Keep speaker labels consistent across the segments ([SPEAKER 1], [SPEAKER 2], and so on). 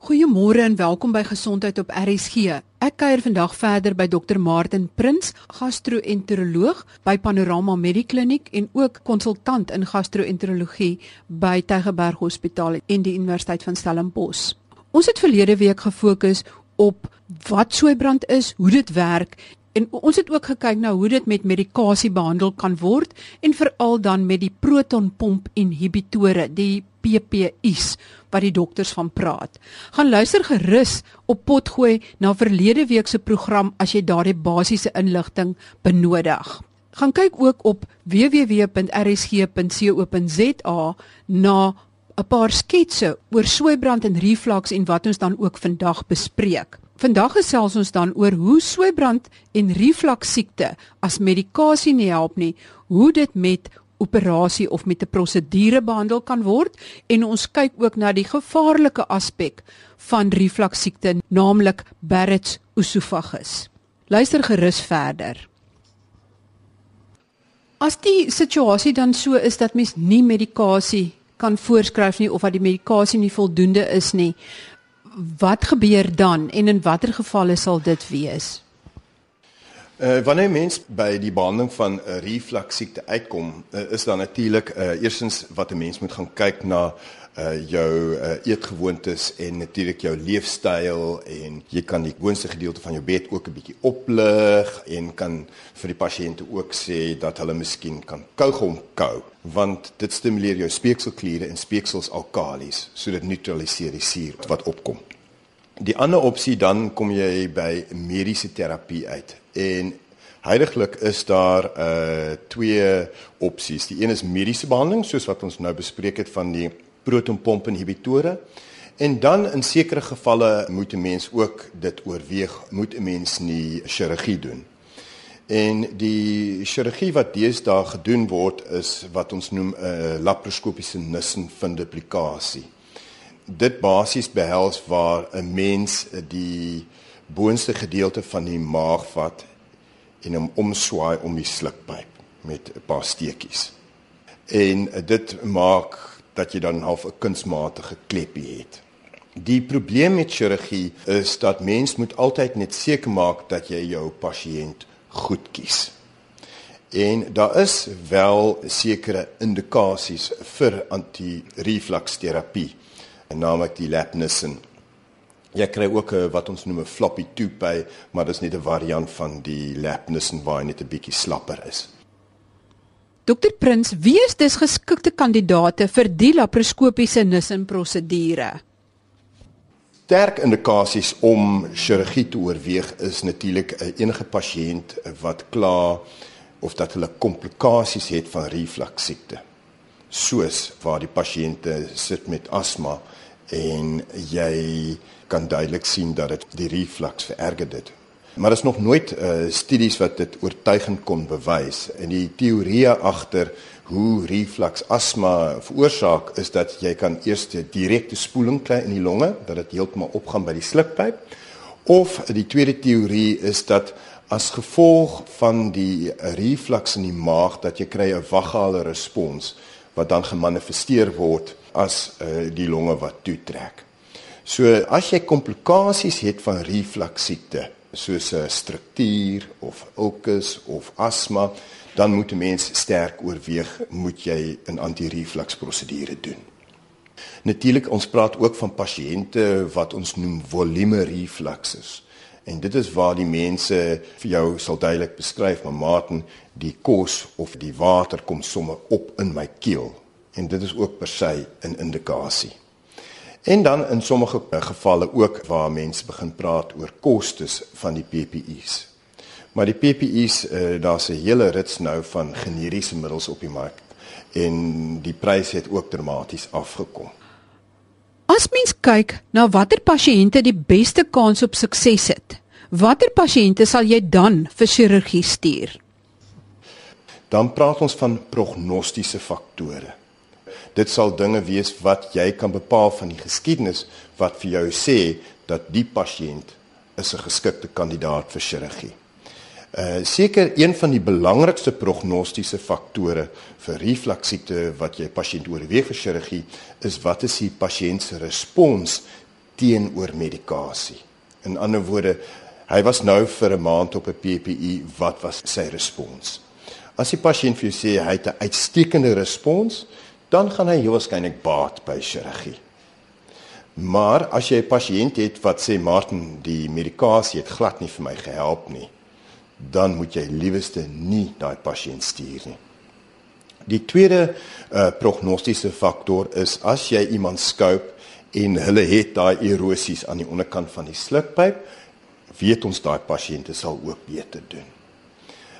[SPEAKER 1] Goeiemôre en welkom by Gesondheid op RSG. Ek kuier vandag verder by Dr. Martin Prins, gastro-enteroloog by Panorama Medikliniek en ook konsultant in gastro-enterologie by Tygerberg Hospitaal en die Universiteit van Stellenbosch. Ons het verlede week gefokus op wat soeibrand is, hoe dit werk En ons het ook gekyk na hoe dit met medikasie behandel kan word en veral dan met die protonpomp inhibitore, die PPI's wat die dokters van praat. Gaan luister gerus op potgooi na verlede week se program as jy daardie basiese inligting benodig. Gaan kyk ook op www.rsg.co.za na 'n paar sketse oor soeibrand en reflux en wat ons dan ook vandag bespreek. Vandag gesels ons dan oor hoe soeibrand en reflux siekte as medikasie nie help nie, hoe dit met operasie of met 'n prosedure behandel kan word en ons kyk ook na die gevaarlike aspek van reflux siekte, naamlik Barrett's esophagus. Luister gerus verder. As die situasie dan so is dat mens nie medikasie kan voorskryf nie of dat die medikasie nie voldoende is nie, wat gebeur dan en in watter gevalle sal dit wees?
[SPEAKER 2] Uh, wanneer mens by die behandeling van 'n uh, reflux siekte uitkom, uh, is dan natuurlik uh, eerstens wat 'n mens moet gaan kyk na uh, jou uh, eetgewoontes en natuurlik jou leefstyl en jy kan die gewoonste gedeelte van jou bed ook 'n bietjie oplig en kan vir die pasiënte ook sê dat hulle miskien kan kougom kou want dit stimuleer jou speekselkliere en speeksels alkalies so dit neutraliseer die suur wat opkom. Die ander opsie dan kom jy by mediese terapie uit en Heidiglik is daar uh twee opsies. Die een is mediese behandeling soos wat ons nou bespreek het van die protonpomp inhibitore. En dan in sekere gevalle moet 'n mens ook dit oorweeg, moet 'n mens nie chirurgie doen. En die chirurgie wat deesdae gedoen word is wat ons noem 'n uh, laparoskopiese nissenfunduplikasie. Dit basies behels waar 'n mens die boonste gedeelte van die maag vat en hom omswaai om die slukpyp met 'n paar steekies. En dit maak dat jy dan half 'n kunsmatige klepie het. Die probleem met chirurgie is dat mens moet altyd net seker maak dat jy jou pasiënt goed kies. En daar is wel sekere indikasies vir anti-reflux terapie, naamlik die Lapnissen Jy kry ook 'n wat ons noem 'n floppy tube, maar dit is net 'n variant van die Lapnissen waar net 'n bietjie slapper is.
[SPEAKER 1] Dokter Prins, wie is dis geskikte kandidaate vir die laparoskopiese Nissen prosedure?
[SPEAKER 2] Sterk indikasies om chirurgie te oorweeg is natuurlik enige pasiënt wat kla of dat hulle komplikasies het van reflux siekte. Soos waar die pasiënte sit met asma en jy kan duidelik sien dat dit die reflux vererger dit. Maar daar's nog nooit uh, studies wat dit oortuigend kon bewys en die teorie agter hoe reflux asma veroorsaak is dat jy kan eers 'n direkte spoeling kry in die longe dat dit heeltemal opgaan by die slukpyp of die tweede teorie is dat as gevolg van die reflux in die maag dat jy kry 'n vagale respons wat dan gemanifesteer word as uh, die longe wat toetrek. So as jy komplikasies het van reflux siekte, soos 'n struktuur of ulkus of asma, dan moet 'n mens sterk oorweeg moet jy 'n anti-reflux prosedure doen. Natuurlik ons praat ook van pasiënte wat ons noem volume refluxes. En dit is waar die mense vir jou sal duidelik beskryf, maar Martin, die kos of die water kom sommer op in my keel. En dit is ook per se 'n indikasie. En dan in sommige gevalle ook waar mense begin praat oor kostes van die PPI's. Maar die PPI's, uh, daar's 'n hele rits nou van generiese middels op die mark en die pryse het ook dramaties afgekom.
[SPEAKER 1] As mens kyk na watter pasiënte die beste kans op sukses het, watter pasiënte sal jy dan vir chirurgie stuur?
[SPEAKER 2] Dan praat ons van prognostiese faktore dit sal dinge wees wat jy kan bepaal van die geskiedenis wat vir jou sê dat die pasiënt is 'n geskikte kandidaat vir chirurgie. Uh seker een van die belangrikste prognostiese faktore vir reflux siekte wat jy pasiënt oorweeg vir chirurgie is wat is die pasiënt se respons teenoor medikasie. In ander woorde, hy was nou vir 'n maand op 'n PPE, wat was sy respons? As die pasiënt vir jou sê hy het 'n uitstekende respons, dan gaan hy heel waarskynlik baat by chirurgie. Maar as jy 'n pasiënt het wat sê Martin, die medikasie het glad nie vir my gehelp nie, dan moet jy liewerste nie daai pasiënt stuur nie. Die tweede uh, prognostiese faktor is as jy iemand skoop en hulle het daai erosies aan die onderkant van die slukpyp, weet ons daai pasiënte sal ook beter doen.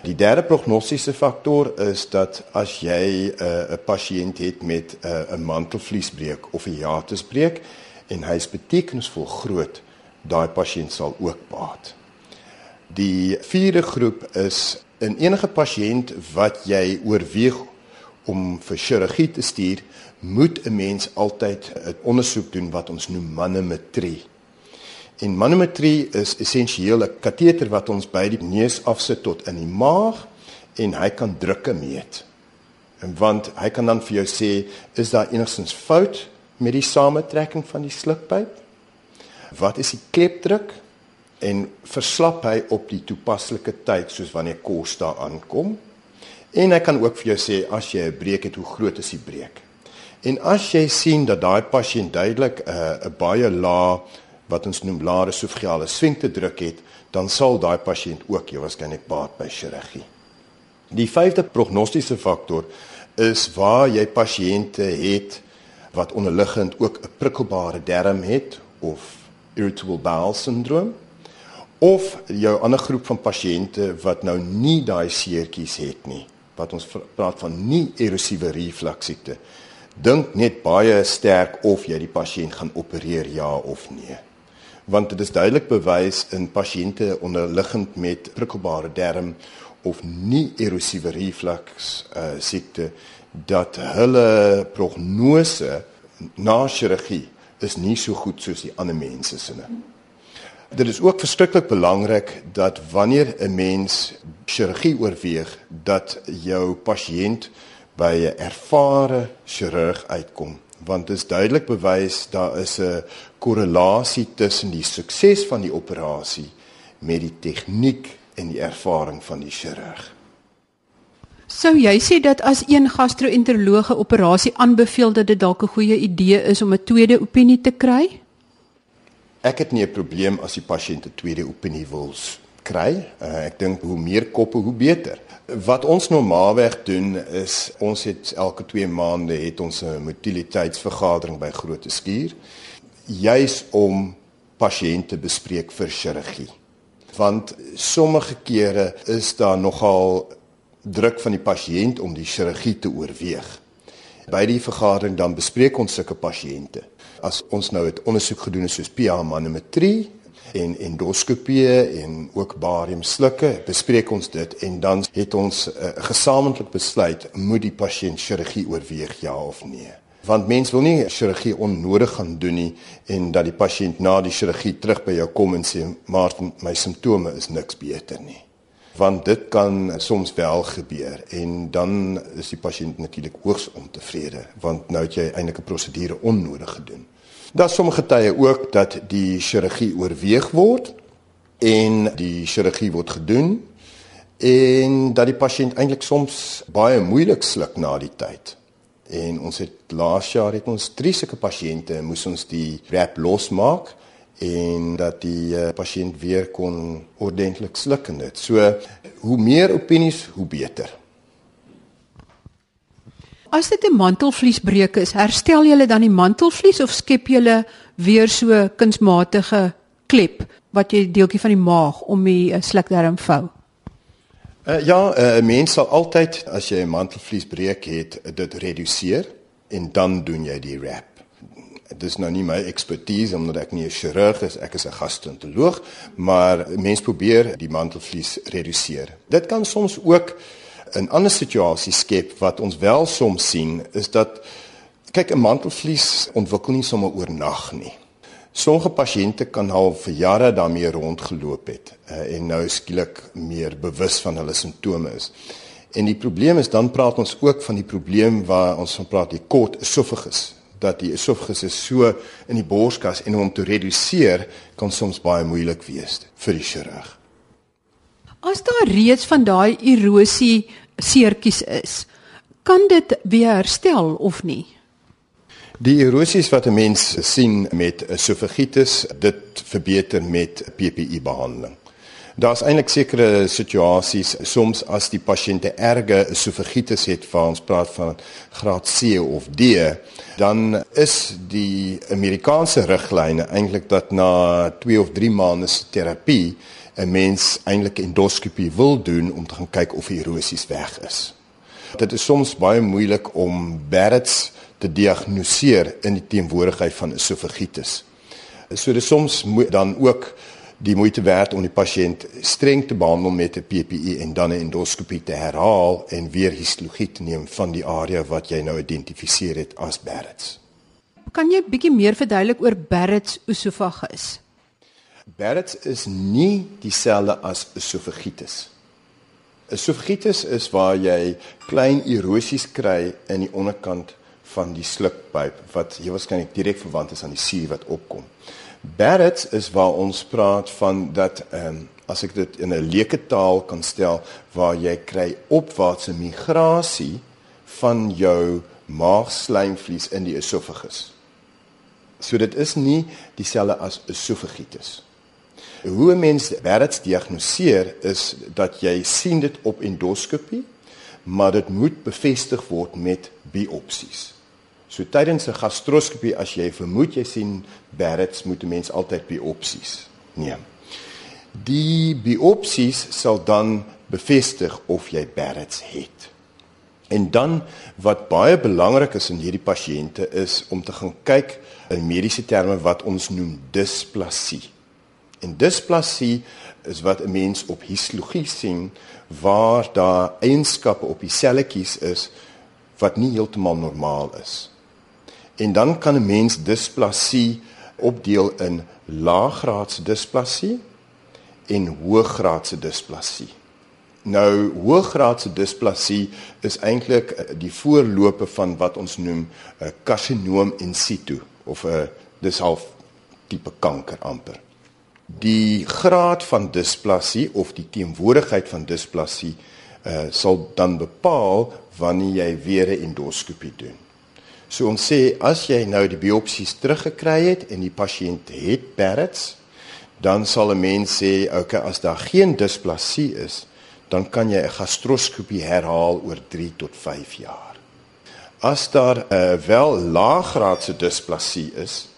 [SPEAKER 2] Die derde prognostiese faktor is dat as jy uh, 'n uh, pasiënt het met uh, 'n uh, mantelvliesbreuk of 'n hiatusbreuk en hy is betekenisvol groot, daai pasiënt sal ook baat. Die vierde groep is in enige pasiënt wat jy oorweeg om vir chirurgie te stuur, moet 'n mens altyd 'n ondersoek doen wat ons noem manometrie. En manometrie is essensieel 'n kateter wat ons by die neus afsit tot in die maag en hy kan drukke meet. En want hy kan dan vir jou sê is daar enigstens fout met die samentrekking van die slukpyp? Wat is die klepdruk? En verslap hy op die toepaslike tyd soos wanneer kos daar aankom? En hy kan ook vir jou sê as jy 'n breek het, hoe groot is die breek? En as jy sien dat daai pasiënt duidelik uh, 'n baie lae wat ons noem lae esofagale swinkte druk het, dan sal daai pasiënt ook jy waarskynlik baat by chirurgie. Die vyfde prognostiese faktor is waar jy pasiënte het wat onderliggend ook 'n prikkelbare darm het of irritable bowel syndrome of jou ander groep van pasiënte wat nou nie daai seertjies het nie wat ons praat van nie erosiewe reflux siekte. Dink net baie sterk of jy die pasiënt gaan opereer ja of nee. Want dit is duidelik bewys in pasiënte onderliggend met prikkelbare darm of nie erosiewe reflux uh, siekte dat hulle prognose na chirurgie is nie so goed soos die ander mense se nie. Dit is ook verskriklik belangrik dat wanneer 'n mens chirurgie oorweeg, dat jou pasiënt by 'n ervare chirurg uitkom, want dit is duidelik bewys daar is 'n korrelasie tussen die sukses van die operasie met die tegniek en die ervaring van die chirurg.
[SPEAKER 1] Sou jy sê dat as een gastro-enterologe operasie aanbeveel dat dit dalk 'n goeie idee is om 'n tweede opinie te kry?
[SPEAKER 2] Ek het nie 'n probleem as die pasiënt 'n tweede opinie wil kry. Uh, ek dink hoe meer koppe hoe beter. Wat ons normaalweg doen is ons het elke 2 maande het ons 'n motiliteitsvergadering by Groot Skuur juis om pasiënte bespreek vir chirurgie. Want sommige kere is daar nogal druk van die pasiënt om die chirurgie te oorweeg. By die vergadering dan bespreek ons sulke pasiënte as ons nou het ondersoek gedoen het soos PA manometrie en endoskopie en ook barium slukke bespreek ons dit en dan het ons uh, gesamentlik besluit moet die pasiënt chirurgie oorweeg ja of nee? Want mens wil nie chirurgie onnodig gaan doen nie en dat die pasiënt na die chirurgie terug by jou kom en sê maar my simptome is niks beter nie want dit kan soms wel gebeur en dan is die pasiënt natuurlik hoogs ontevrede want nou het jy eintlik 'n prosedure onnodig gedoen. Daar sommige tye ook dat die chirurgie oorweeg word en die chirurgie word gedoen en dat die pasiënt eintlik soms baie moeilik sluk na die tyd. En ons het laas jaar het ons drie sulke pasiënte moes ons die wrap losmaak en dat die uh, pasiënt weer kon ordentlik sluk en dit. So hoe meer opinies, hoe beter.
[SPEAKER 1] As dit 'n mantelvliesbreuk is, herstel jy dan die mantelvlies of skep jy weer so kunsmatige klep wat jy deeltjie van die maag om die uh, slukdarm vou?
[SPEAKER 2] Uh, ja, 'n uh, mens sal altyd as jy 'n mantelvliesbreuk het, dit reduseer en dan doen jy die wrap. Dit is nou nie my ekspertise omdat ek nie 'n chirurg is, ek is 'n gastroenteroloog, maar mens probeer die mantelvlies reduseer. Dit kan soms ook 'n ander situasie skep wat ons wel soms sien is dat kyk 'n mantelvlies ontwikkel nie sommer oornag nie. Sommige pasiënte kan al vir jare daarmee rondgeloop het uh, en nou skielik meer bewus van hulle simptome is. En die probleem is dan praat ons ook van die probleem waar ons van praat die kort esophagus dat die esophagus is so in die borskas en om hom te reduseer kan soms baie moeilik wees vir die chirurg.
[SPEAKER 1] As daar reeds van daai erosie seertjies is, kan dit weer herstel of nie?
[SPEAKER 2] Die erosies wat 'n mens sien met esophagitis, dit verbeter met PPI behandeling. Daar's eintlik sekere situasies soms as die pasiënte erge esophagitis het, waar ons praat van graad C of D, dan is die Amerikaanse riglyne eintlik dat na 2 of 3 maande se terapie 'n mens eintlik endoskopie wil doen om te gaan kyk of erosies weg is. Dit is soms baie moeilik om Barrett's te diagnoseer in die teenwoordigheid van esophagitis. So dis soms dan ook die moeite werd om die pasiënt streng te behandel met 'n PPE en dan 'n endoskopie te herhaal en weer histologie te neem van die area wat jy nou identifiseer het as Barrett's.
[SPEAKER 1] Kan jy bietjie meer verduidelik oor Barrett's esophagus?
[SPEAKER 2] Barrett's is nie dieselfde as esophagitis. Esophagitis is waar jy klein erosies kry in die onderkant van die slukpyp wat jy waarskynlik direk verwant is aan die suur wat opkom. Barrett's is waar ons praat van dat ehm um, as ek dit in 'n leuke taal kan stel waar jy kry opwaartse migrasie van jou maagslijmvlies in die esophagus. So dit is nie dieselfde as esophagitis. Hoe 'n mens Barrett's diagnoseer is dat jy sien dit op endoskopie, maar dit moet bevestig word met biopsies. So tydens 'n gastroskopie as jy vermoed jy sien Barrett's moet 'n mens altyd biopsies neem. Die biopsies sal dan bevestig of jy Barrett's het. En dan wat baie belangrik is in hierdie pasiënte is om te gaan kyk in mediese terme wat ons noem displasie. En displasie is wat 'n mens op histologie sien waar daar eienskappe op die selletjies is wat nie heeltemal normaal is. En dan kan 'n mens displasie opdeel in laaggraadse displasie en hoëgraadse displasie. Nou hoëgraadse displasie is eintlik eh, die voorloper van wat ons noem 'n karsinoom in situ of 'n dis half tipe kanker amper. Die graad van displasie of die teenwoordigheid van displasie uh, sal dan bepaal wanneer jy weer 'n endoskopie doen. So ons sê as jy nou die biopsies teruggekry het en die pasiënt het Barrett's, dan sal 'n mens sê, okay, as daar geen displasie is, dan kan jy 'n gastroskopie herhaal oor 3 tot 5 jaar. As daar 'n uh, wel laaggraadse displasie is,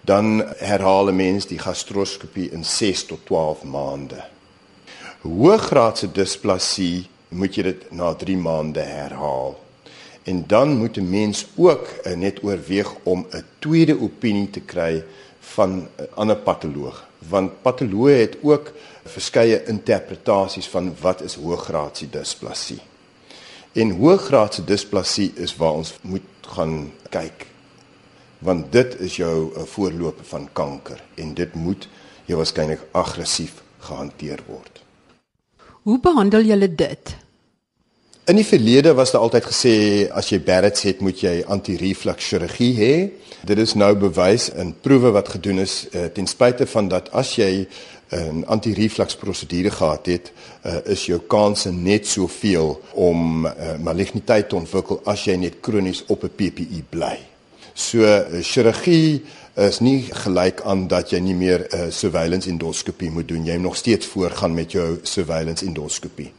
[SPEAKER 2] dan herhaal 'n mens die gastroskopie in 6 tot 12 maande. Hoëgraadse displasie moet jy dit na 3 maande herhaal. En dan moet 'n mens ook uh, net oorweeg om 'n tweede opinie te kry van 'n uh, ander patoloog, want patoloë het ook verskeie interpretasies van wat is hoëgraadse displasie. En hoëgraadse displasie is waar ons moet gaan kyk. Want dit is jou 'n uh, voorloper van kanker en dit moet jy waarskynlik aggressief gehanteer word.
[SPEAKER 1] Hoe behandel julle dit?
[SPEAKER 2] In die verlede was daar altyd gesê as jy Barrett's het, moet jy anti-reflux chirurgie hê. Dit is nou bewys in proewe wat gedoen is uh, ten spyte van dat as jy 'n anti-reflux prosedure gehad het, uh, is jou kanse net soveel om maligniteit te ontwikkel as jy net kronies op 'n PPE bly. So chirurgie is nie gelyk aan dat jy nie meer 'n surveillance endoskopie moet doen. Jy moet nog steeds voortgaan met jou surveillance endoskopie.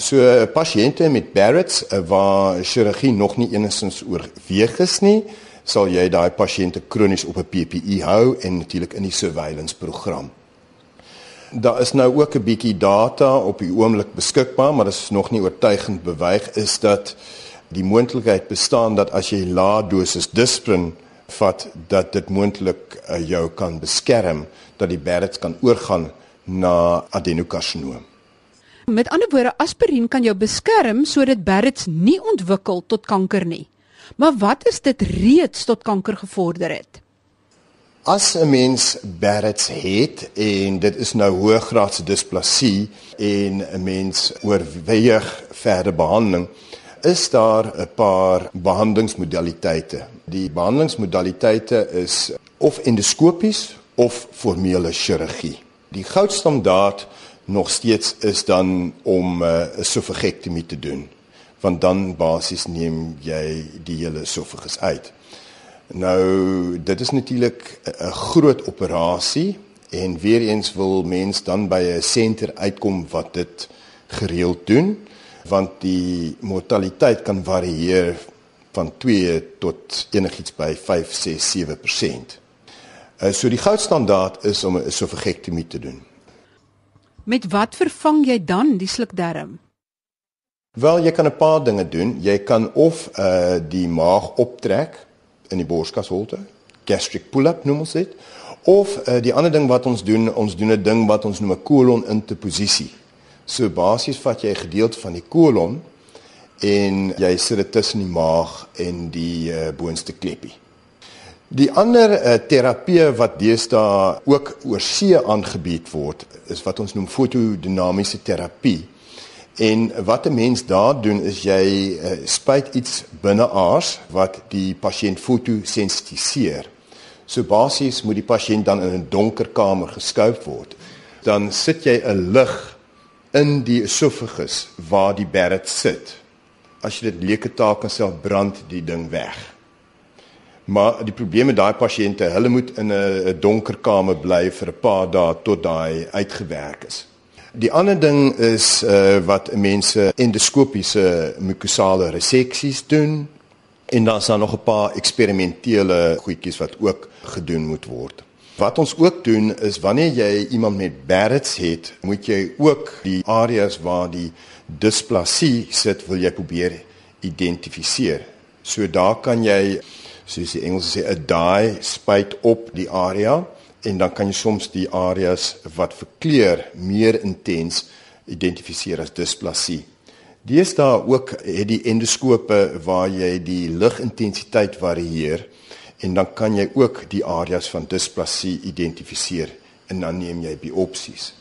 [SPEAKER 2] So pasiënte met Barrett's eh, waar chirurgie nog nie enigstens oorweeg is nie, sal jy daai pasiënte kronies op 'n PPE hou en natuurlik in die surveillance program. Daar is nou ook 'n bietjie data op die oomblik beskikbaar, maar dit is nog nie oortuigend bewys is dat die moontlikheid bestaan dat as jy lae dosis disprin vat dat dit moontlik uh, jou kan beskerm dat die Barrett's kan oorgaan na adenokarsinoom.
[SPEAKER 1] Met ander woorde, aspirien kan jou beskerm sodat Barrett's nie ontwikkel tot kanker nie. Maar wat is dit reeds tot kanker gevorder het?
[SPEAKER 2] As 'n mens Barrett's het en dit is nou hoëgraadse displasie en 'n mens oorweeg verder behandeling, is daar 'n paar behandelingsmodaliteite. Die behandelingsmodaliteite is of endoskopies of formele chirurgie. Die goudstandaard nog steeds is dan om 'n uh, esofagektomie te doen want dan basies neem jy die hele esofagus uit. Nou dit is natuurlik 'n groot operasie en weer eens wil mens dan by 'n senter uitkom wat dit gereeld doen want die mortaliteit kan varieer van 2 tot enigiets by 5, 6, 7%. Uh, so die goudstandaard is om 'n esofagektomie te doen.
[SPEAKER 1] Met wat vervang jy dan die slukdarm?
[SPEAKER 2] Wel, jy kan 'n paar dinge doen. Jy kan of uh die maag optrek in die borskasholte, gastric pull-up noem ons dit, of uh, die ander ding wat ons doen, ons doen 'n ding wat ons noem 'n kolon interposisie. So basies vat jy 'n gedeelte van die kolon en jy sit dit tussen die maag en die uh, boonste kleppie. Die ander uh, terapie wat deesdae ook oor see aangebied word, is wat ons noem fotodinamiese terapie. En wat 'n mens daar doen is jy uh, spuit iets binne aars wat die pasiënt fotosensitiseer. So basies moet die pasiënt dan in 'n donker kamer geskuif word. Dan sit jy 'n lig in die esophagus waar die beret sit. As jy dit leuke taak kan self brand die ding weg. Maar die probleem met daai pasiënte, hulle moet in 'n donker kamer bly vir 'n paar dae tot daai uitgewerk is. Die ander ding is uh wat mense endoskopiese mukosale reseksies doen en dan is daar nog 'n paar eksperimentele goedjies wat ook gedoen moet word. Wat ons ook doen is wanneer jy iemand met Barrett's het, moet jy ook die areas waar die displasie sit, wil jy probeer identifiseer. So daar kan jy soos die Engels sê 'n dye spuit op die area en dan kan jy soms die areas wat verkleur meer intens identifiseer as displasie. Dis daar ook het die endoskope waar jy die ligintensiteit varieer en dan kan jy ook die areas van displasie identifiseer en dan neem jy biopsies.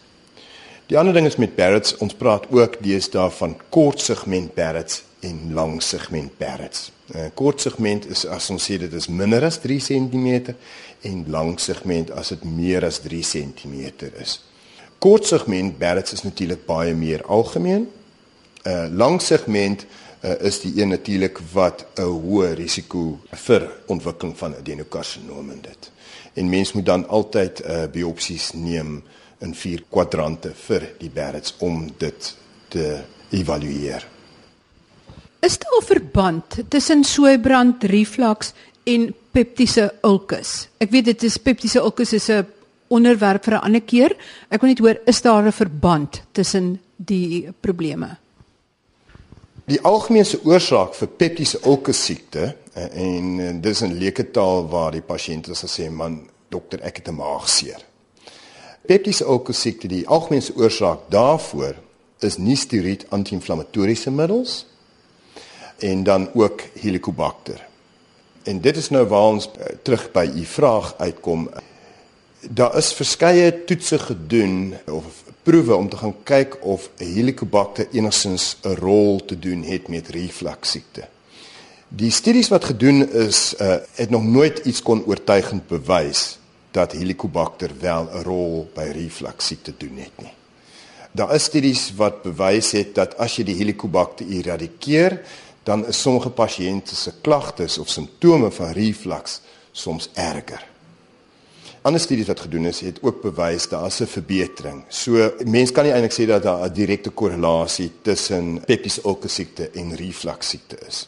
[SPEAKER 2] Die ander ding is met Barrett's, ons praat ook deesdae van kortsegment Barrett's en langsegment Barrett's. 'n uh, Kort segment is as ons sê dit is minder as 3 cm en lang segment as dit meer as 3 cm is. Kort segment Barrett's is natuurlik baie meer algemeen. 'n uh, Lang segment uh, is die een natuurlik wat 'n hoë risiko vir ontwikkeling van adenokarsinoom in dit. En mens moet dan altyd uh, biopsies neem in vier kwadrante vir die Barrett's om dit te evalueer.
[SPEAKER 1] Is daar 'n verband tussen soeibrand, reflux en peptiese ulkus? Ek weet dit is peptiese ulkus is 'n onderwerp vir 'n ander keer. Ek wil net hoor is daar 'n verband tussen die probleme?
[SPEAKER 2] Die algemene oorsaak vir peptiese ulkus siekte en, en dis 'n leuke taal waar die pasiënt sê man dokter ek het 'n maagseer. Peptiese ulkus siekte die algemene oorsaak daarvoor is nie steroïd anti-inflammatoriese middels en dan ook Helicobacter. En dit is nou waar ons uh, terug by u vraag uitkom. Daar is verskeie toetse gedoen of proewe om te gaan kyk of Helicobacter enigstens 'n rol te doen het met reflux siekte. Die studies wat gedoen is, uh, het nog nooit iets kon oortuigend bewys dat Helicobacter wel 'n rol by reflux siekte doen het nie. Daar is studies wat bewys het dat as jy die Helicobacter eradikeer, dan is sommige pasiënte se klagtes of simptome van reflux soms erger. Ander studies wat gedoen is, het ook bewys daar's 'n verbetering. So mense kan nie eintlik sê dat daar 'n direkte korrelasie tussen peptiese ulkus siekte en reflux siekte is.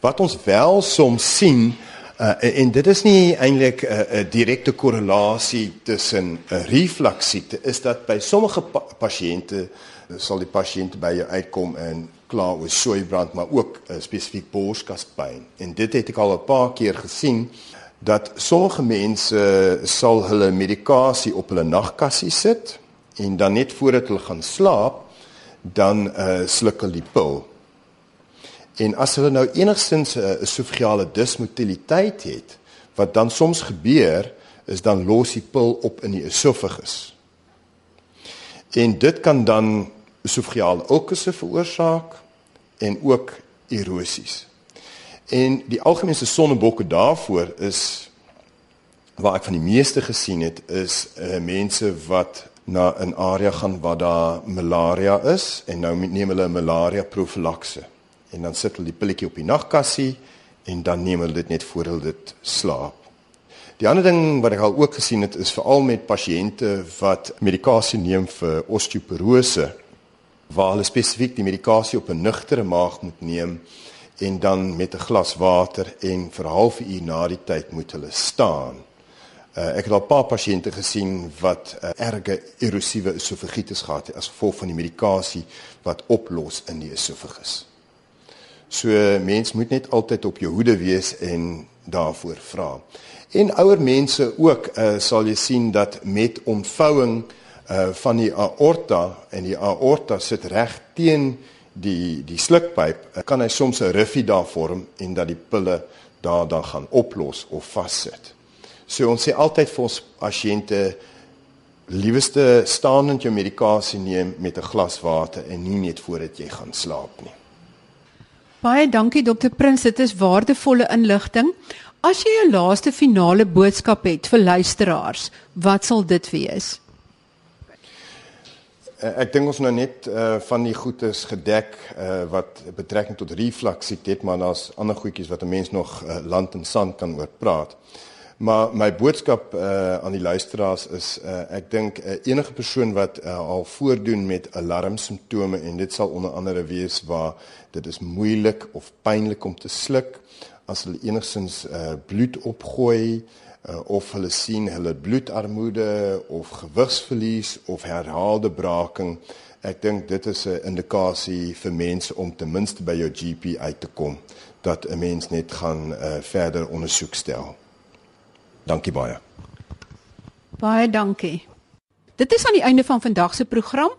[SPEAKER 2] Wat ons wel soms sien uh, en dit is nie eintlik 'n uh, direkte korrelasie tussen 'n uh, reflux siekte is dat by sommige pa pasiënte sal die pasiënt by jou uitkom en klaar oor soeibrand, maar ook uh, spesifiek borskaspyn. En dit het ek al 'n paar keer gesien dat sommige mense sal hulle medikasie op hulle nagkassie sit en dan net voordat hulle gaan slaap, dan uh, sluk hulle die pil. En as hulle nou enigstens 'n uh, esofagale dismotiliteit het, wat dan soms gebeur, is dan los die pil op in die esofagus. En dit kan dan esofagale ulkusse veroorsaak en ook erosies. En die algemene sonnebokke daarvoor is waar ek van die meeste gesien het is uh, mense wat na 'n area gaan waar daar malaria is en nou neem hulle malaria profylakse. En dan sit hulle die pilletjie op die nagkassie en dan neem hulle dit net voor hulle dit slaap. Die ander ding wat ek al ook gesien het is veral met pasiënte wat medikasie neem vir osteoporose waar hulle spesifiek die medikasie op 'n nugtere maag moet neem en dan met 'n glas water en vir 'n halfuur na die tyd moet hulle staan. Uh, ek het al 'n paar pasiënte gesien wat uh, erge erosiewe esofagitis gehad het as gevolg van die medikasie wat oplos in die esofagus. So mens moet net altyd op jou hoede wees en daarvoor vra. En ouer mense ook uh, sal jy sien dat met ontvouing uh, van die aorta en die aorta sit reg teen die die slukpyp, uh, kan hy soms 'n riffie daar vorm en dat die pille daar dan gaan oplos of vassit. So ons sê altyd vir ons pasiënte lieweste staan en jou medikasie neem met 'n glas water en nie net voordat jy gaan slaap nie.
[SPEAKER 1] Baie dankie dokter Prins, dit is waardevolle inligting. As jy 'n laaste finale boodskap het vir luisteraars, wat sal dit wees?
[SPEAKER 2] Eh, ek dink ons nou net uh, van die goedes gedek uh, wat betrekking tot reflux het, maar daar's ander goedjies wat 'n mens nog uh, land en sand kan oor praat. Maar my boodskap uh, aan die luisteraars is uh, ek dink uh, enige persoon wat uh, al voordoen met alarmsimptome en dit sal onder andere wees waar dit is moeilik of pynlik om te sluk as hulle enigstens uh, bloed opgooi uh, of hulle sien hulle bloedarmoede of gewigsverlies of herhaalde braking ek dink dit is 'n indikasie vir mense om ten minste by jou GP uit te kom dat 'n mens net gaan uh, verder ondersoek stel Dankie baie.
[SPEAKER 1] Baie dankie. Dit is aan die einde van vandag se program.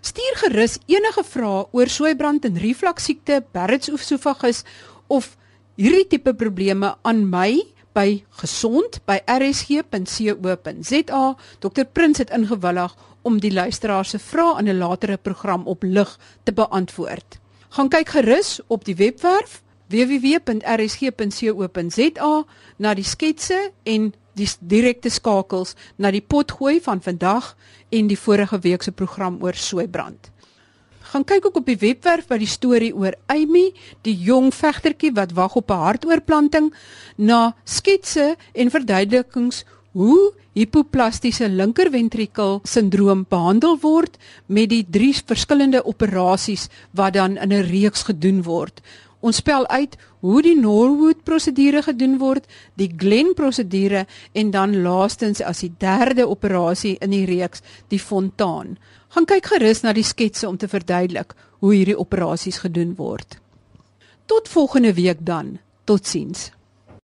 [SPEAKER 1] Stuur gerus enige vrae oor soeibrand en reflux siekte, Barrett's esophagus of hierdie tipe probleme aan my by gesond@rsg.co.za. Dr Prins het ingewillig om die luisteraars se vrae in 'n latere program op lig te beantwoord. Gaan kyk gerus op die webwerf www.rsg.co.za na die sketse en die direkte skakels na die potgooi van vandag en die vorige week se program oor soeibrand. Gaan kyk ook op die webwerf by die storie oor Amy, die jong vegtertjie wat wag op 'n hartoortplanting, na sketse en verduidelikings hoe hipoplastiese linkerventrikel sindroom behandel word met die drie verskillende operasies wat dan in 'n reeks gedoen word Ons spel uit hoe die Norwood prosedure gedoen word, die Glen prosedure en dan laastens as die derde operasie in die reeks, die Fontaan. Gaan kyk gerus na die sketse om te verduidelik hoe hierdie operasies gedoen word. Tot volgende week dan. Totsiens.